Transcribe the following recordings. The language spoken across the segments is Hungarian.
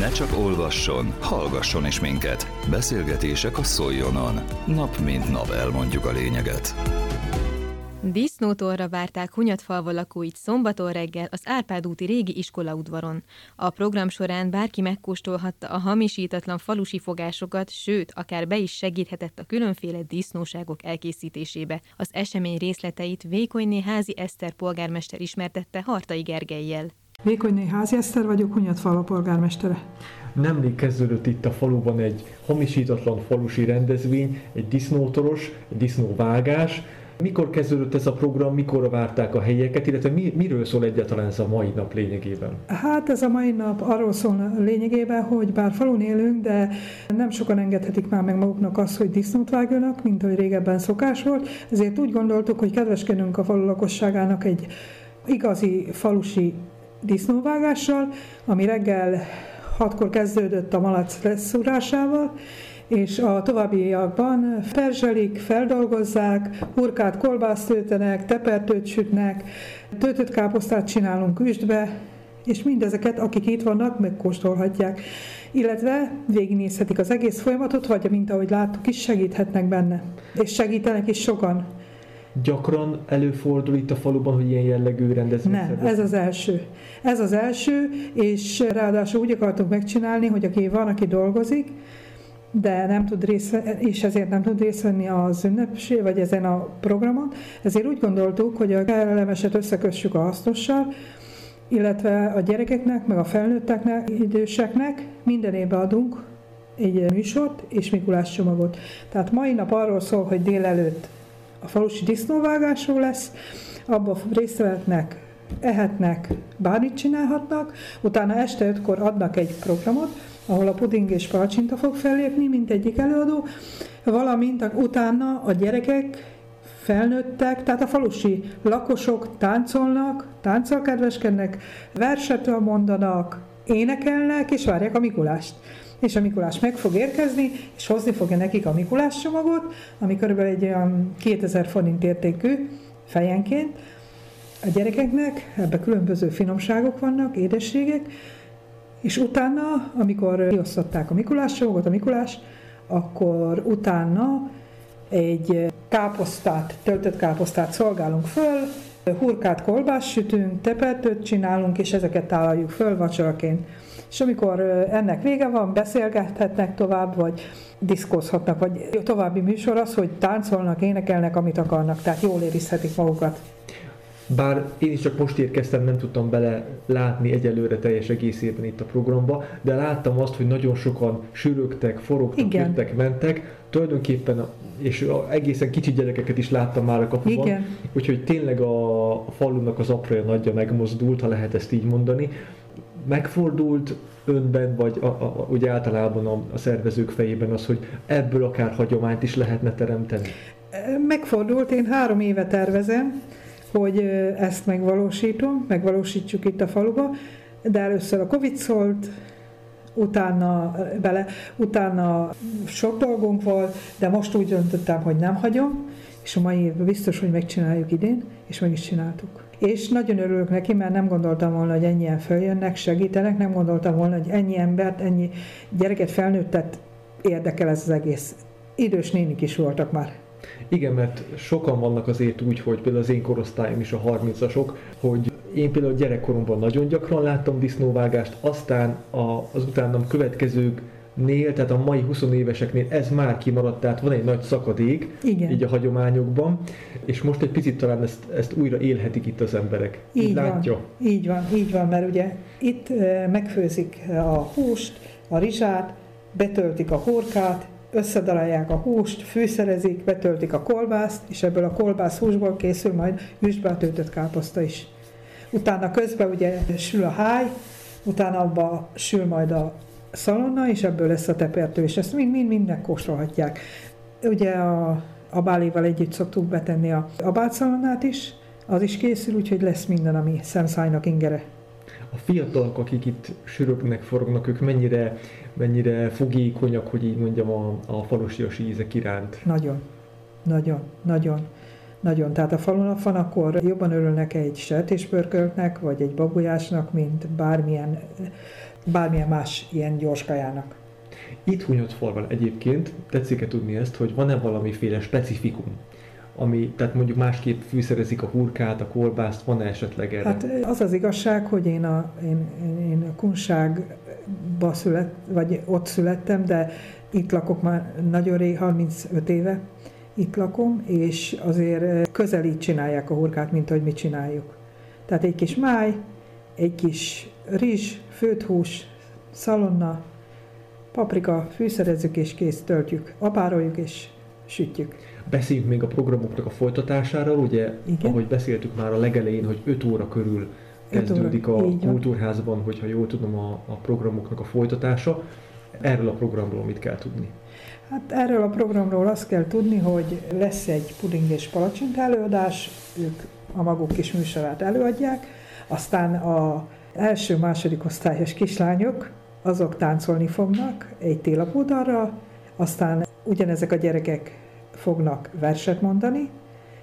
Ne csak olvasson, hallgasson is minket. Beszélgetések a Szoljonon. Nap mint nap elmondjuk a lényeget. Disznótorra várták Hunyadfalva lakóit szombaton reggel az Árpád úti régi iskolaudvaron. A program során bárki megkóstolhatta a hamisítatlan falusi fogásokat, sőt, akár be is segíthetett a különféle disznóságok elkészítésébe. Az esemény részleteit Vékonyné házi Eszter polgármester ismertette Hartai Gergelyel. Vékonyné házi Eszter vagyok, Hunyadfalva polgármestere. Nemrég kezdődött itt a faluban egy hamisítatlan falusi rendezvény, egy disznótoros, egy disznóvágás, mikor kezdődött ez a program, mikor várták a helyeket, illetve mi, miről szól egyáltalán ez a mai nap lényegében? Hát ez a mai nap arról szól lényegében, hogy bár falun élünk, de nem sokan engedhetik már meg maguknak azt, hogy disznót vágjanak, mint ahogy régebben szokás volt. Ezért úgy gondoltuk, hogy kedveskedünk a falu lakosságának egy igazi falusi disznóvágással, ami reggel hatkor kezdődött a malac leszúrásával, és a továbbiakban perzselik, feldolgozzák, hurkát kolbászt töltenek, tepertőt sütnek, töltött káposztát csinálunk üstbe, és mindezeket, akik itt vannak, megkóstolhatják. Illetve végignézhetik az egész folyamatot, vagy mint ahogy láttuk is, segíthetnek benne. És segítenek is sokan. Gyakran előfordul itt a faluban, hogy ilyen jellegű rendezvény Nem, ez az első. Ez az első, és ráadásul úgy akartuk megcsinálni, hogy aki van, aki dolgozik, de nem tud részt, és ezért nem tud részt venni az ünnepsé, vagy ezen a programon. Ezért úgy gondoltuk, hogy a kellemeset összekössük a hasznossal, illetve a gyerekeknek, meg a felnőtteknek, időseknek minden évben adunk egy műsort és Mikulás csomagot. Tehát mai nap arról szól, hogy délelőtt a falusi disznóvágásról lesz, abban részt vehetnek, ehetnek, bármit csinálhatnak, utána este ötkor adnak egy programot, ahol a puding és palcsinta fog fellépni, mint egyik előadó, valamint utána a gyerekek, felnőttek, tehát a falusi lakosok táncolnak, tánccal kedveskednek, verset mondanak, énekelnek, és várják a Mikulást. És a Mikulás meg fog érkezni, és hozni fogja nekik a Mikulás csomagot, ami körülbelül egy olyan 2000 forint értékű fejenként. A gyerekeknek ebbe különböző finomságok vannak, édességek, és utána, amikor kiosztották a Mikulás csomagot, a Mikulás, akkor utána egy káposztát, töltött káposztát szolgálunk föl, hurkát kolbász sütünk, tepertőt csinálunk, és ezeket tálaljuk föl vacsoraként. És amikor ennek vége van, beszélgethetnek tovább, vagy diszkózhatnak, vagy további műsor az, hogy táncolnak, énekelnek, amit akarnak, tehát jól érizhetik magukat. Bár én is csak most érkeztem, nem tudtam bele látni egyelőre teljes egészében itt a programba, de láttam azt, hogy nagyon sokan sűrögtek, forogtak, Igen. jöttek, mentek, tulajdonképpen, és egészen kicsi gyerekeket is láttam már a kapuban, Igen. úgyhogy tényleg a, a falunak az apraja nagyja megmozdult, ha lehet ezt így mondani. Megfordult önben, vagy a, a, ugye általában a, a szervezők fejében az, hogy ebből akár hagyományt is lehetne teremteni? Megfordult, én három éve tervezem, hogy ezt megvalósítom, megvalósítsuk itt a faluba, de először a Covid szólt, utána bele, utána sok dolgunk volt, de most úgy döntöttem, hogy nem hagyom, és a mai évben biztos, hogy megcsináljuk idén, és meg is csináltuk. És nagyon örülök neki, mert nem gondoltam volna, hogy ennyien följönnek, segítenek, nem gondoltam volna, hogy ennyi embert, ennyi gyereket, felnőttet érdekel ez az egész. Idős nénik is voltak már. Igen, mert sokan vannak azért úgy, hogy például az én korosztályom is a 30-asok, hogy én például gyerekkoromban nagyon gyakran láttam disznóvágást, aztán a, az utánam következők nél, tehát a mai 20 éveseknél ez már kimaradt, tehát van egy nagy szakadék Igen. így a hagyományokban, és most egy picit talán ezt, ezt újra élhetik itt az emberek. Így, így van, látja. Így van, így van, mert ugye itt megfőzik a húst, a rizsát, betöltik a horkát, összedarálják a húst, fűszerezik, betöltik a kolbászt, és ebből a kolbász húsból készül majd üstbe a töltött káposzta is. Utána közben ugye sül a háj, utána abba sül majd a szalonna, és ebből lesz a tepertő, és ezt mind-mind mindnek kóstolhatják. Ugye a, a báléval együtt szoktuk betenni a abátszalonnát is, az is készül, úgyhogy lesz minden, ami szemszájnak ingere. A fiatalok, akik itt söröknek forognak, ők mennyire mennyire fogékonyak, hogy így mondjam, a, a falusias ízek iránt. Nagyon, nagyon, nagyon. nagyon. Tehát a falun van, akkor jobban örülnek egy sertéspörköltnek, vagy egy babujásnak, mint bármilyen, bármilyen más ilyen gyors kajának. Itt Hunyadfalban egyébként tetszik-e tudni ezt, hogy van-e valamiféle specifikum, ami, tehát mondjuk másképp fűszerezik a hurkát, a kolbászt, van-e esetleg erre? Hát az az igazság, hogy én a, én, én, a kunságba szület, vagy ott születtem, de itt lakok már nagyon rég, 35 éve itt lakom, és azért közel így csinálják a hurkát, mint ahogy mi csináljuk. Tehát egy kis máj, egy kis rizs, főtt hús, szalonna, paprika, fűszerezzük és kész, töltjük, apároljuk és sütjük. Beszéljünk még a programoknak a folytatásáról, ugye, Igen? ahogy beszéltük már a legelején, hogy 5 óra körül kezdődik a kultúrházban, hogyha jól tudom, a, a programoknak a folytatása. Erről a programról mit kell tudni? Hát erről a programról azt kell tudni, hogy lesz egy puding és palacsint előadás, ők a maguk kis műsorát előadják, aztán a első-második osztályos kislányok, azok táncolni fognak egy télapódarral, aztán ugyanezek a gyerekek fognak verset mondani,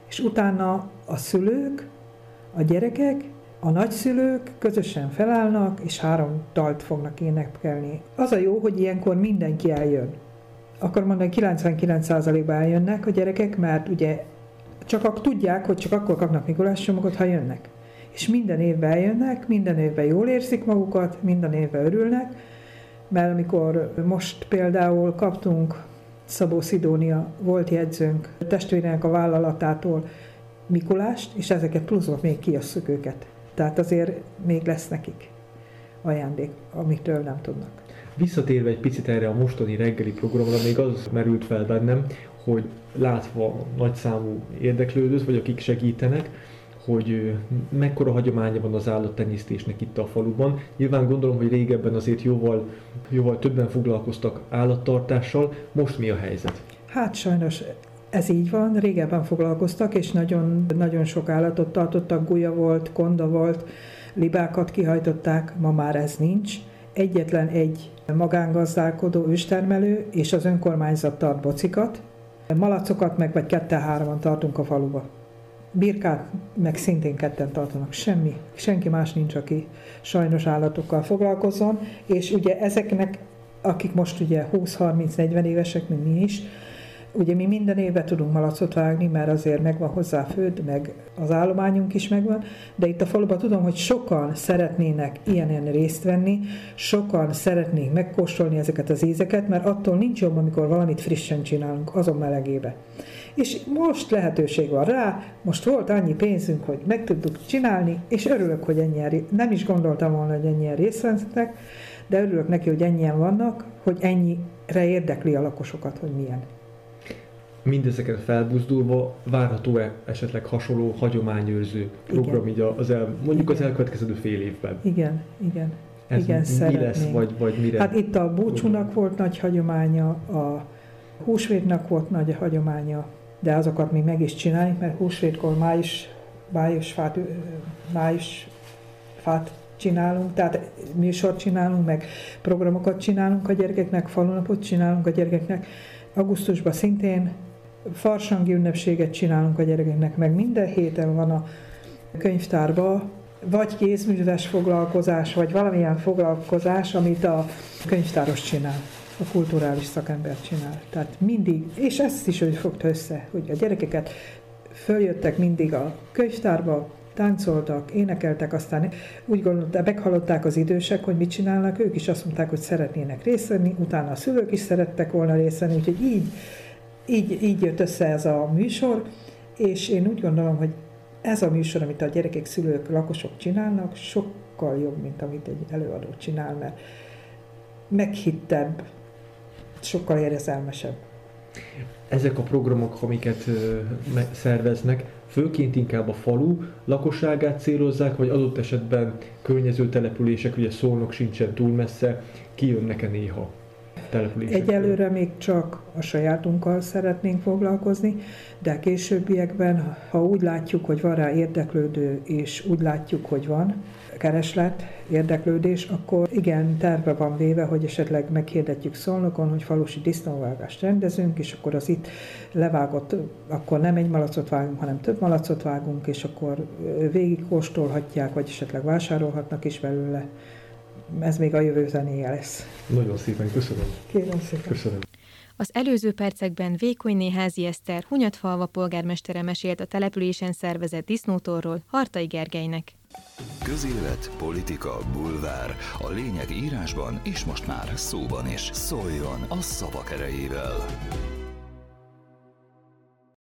és utána a szülők, a gyerekek, a nagyszülők közösen felállnak, és három dalt fognak énekelni. Az a jó, hogy ilyenkor mindenki eljön. Akkor mondani 99%-ban eljönnek a gyerekek, mert ugye csak tudják, hogy csak akkor kapnak Mikulás csomagot, ha jönnek. És minden évben eljönnek, minden évben jól érzik magukat, minden évben örülnek, mert amikor most például kaptunk Szabó Szidónia volt jegyzőnk testvérének a vállalatától Mikulást, és ezeket pluszba még kiasszuk őket. Tehát azért még lesz nekik ajándék, amitől nem tudnak. Visszatérve egy picit erre a mostani reggeli programra, még az merült fel bennem, hogy látva nagyszámú érdeklődőt, vagy akik segítenek, hogy mekkora hagyománya van az állattenyésztésnek itt a faluban. Nyilván gondolom, hogy régebben azért jóval, jóval többen foglalkoztak állattartással. Most mi a helyzet? Hát sajnos ez így van, régebben foglalkoztak, és nagyon, nagyon sok állatot tartottak, gulya volt, konda volt, libákat kihajtották, ma már ez nincs. Egyetlen egy magángazdálkodó őstermelő, és az önkormányzat tart bocikat, malacokat meg vagy kette-hárman tartunk a faluba. Birkát meg szintén ketten tartanak, semmi, senki más nincs, aki sajnos állatokkal foglalkozzon, és ugye ezeknek, akik most ugye 20-30-40 évesek, mint mi is, ugye mi minden évben tudunk malacot vágni, mert azért megvan hozzá föld, meg az állományunk is megvan, de itt a faluban tudom, hogy sokan szeretnének ilyen részt venni, sokan szeretnék megkóstolni ezeket az ízeket, mert attól nincs jobb, amikor valamit frissen csinálunk, azon melegébe és most lehetőség van rá, most volt annyi pénzünk, hogy meg tudtuk csinálni, és örülök, hogy ennyien, nem is gondoltam volna, hogy ennyien részt vesznek, de örülök neki, hogy ennyien vannak, hogy ennyire érdekli a lakosokat, hogy milyen. Mindezeket felbuzdulva várható-e esetleg hasonló hagyományőrző program így az el, mondjuk igen. az elkövetkező fél évben? Igen, igen. Ez igen, mi szeretnénk. lesz, vagy, vagy mire? Hát itt a búcsúnak volt nagy hagyománya, a húsvétnak volt nagy hagyománya, de azokat mi meg is csináljuk, mert húsvétkor május, május, fát, május fát csinálunk, tehát műsort csinálunk, meg programokat csinálunk a gyerekeknek, falunapot csinálunk a gyerekeknek. Augusztusban szintén farsangi ünnepséget csinálunk a gyerekeknek, meg minden héten van a könyvtárban vagy kézműves foglalkozás, vagy valamilyen foglalkozás, amit a könyvtáros csinál a kulturális szakember csinál. Tehát mindig, és ezt is ő fogta össze, hogy a gyerekeket följöttek mindig a könyvtárba, táncoltak, énekeltek, aztán úgy gondolták, meghallották az idősek, hogy mit csinálnak, ők is azt mondták, hogy szeretnének részt venni, utána a szülők is szerettek volna részt venni, úgyhogy így, így, így jött össze ez a műsor, és én úgy gondolom, hogy ez a műsor, amit a gyerekek, szülők, lakosok csinálnak, sokkal jobb, mint amit egy előadó csinál, mert meghittebb, sokkal érzelmesebb. Ezek a programok, amiket szerveznek, főként inkább a falu lakosságát célozzák, vagy adott esetben környező települések, ugye Szolnok sincsen túl messze, kijönnek-e néha? Egyelőre még csak a sajátunkkal szeretnénk foglalkozni, de későbbiekben, ha úgy látjuk, hogy van rá érdeklődő, és úgy látjuk, hogy van kereslet, érdeklődés, akkor igen, terve van véve, hogy esetleg meghirdetjük Szolnokon, hogy falusi disznóvágást rendezünk, és akkor az itt levágott, akkor nem egy malacot vágunk, hanem több malacot vágunk, és akkor végig kóstolhatják, vagy esetleg vásárolhatnak is belőle. Ez még a jövő zenéje lesz. Nagyon szépen köszönöm. Kérem szépen. Köszönöm. Az előző percekben Vékonyné házi Eszter Hunyadfalva polgármestere mesélt a településen szervezett disznótorról Hartai Gergelynek. Közélet, politika, bulvár. A lényeg írásban és most már szóban is. Szóljon a szavak erejével!